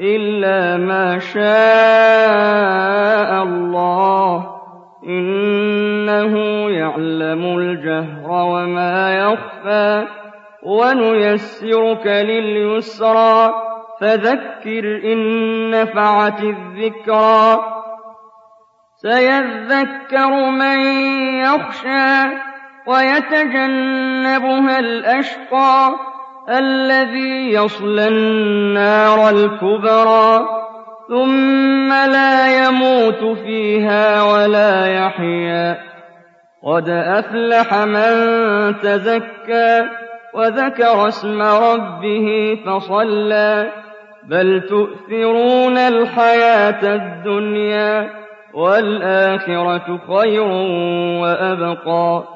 إلا ما شاء الله إنه يعلم الجهر وما يخفى ونيسرك لليسرى فذكر إن نفعت الذكرى سيذكر من يخشى ويتجنبها الأشقى الذي يصلى النار الكبرى ثم لا يموت فيها ولا يحيا. قد أفلح من تزكى وذكر اسم ربه فصلى. بل تؤثرون الحياة الدنيا والآخرة خير وأبقى.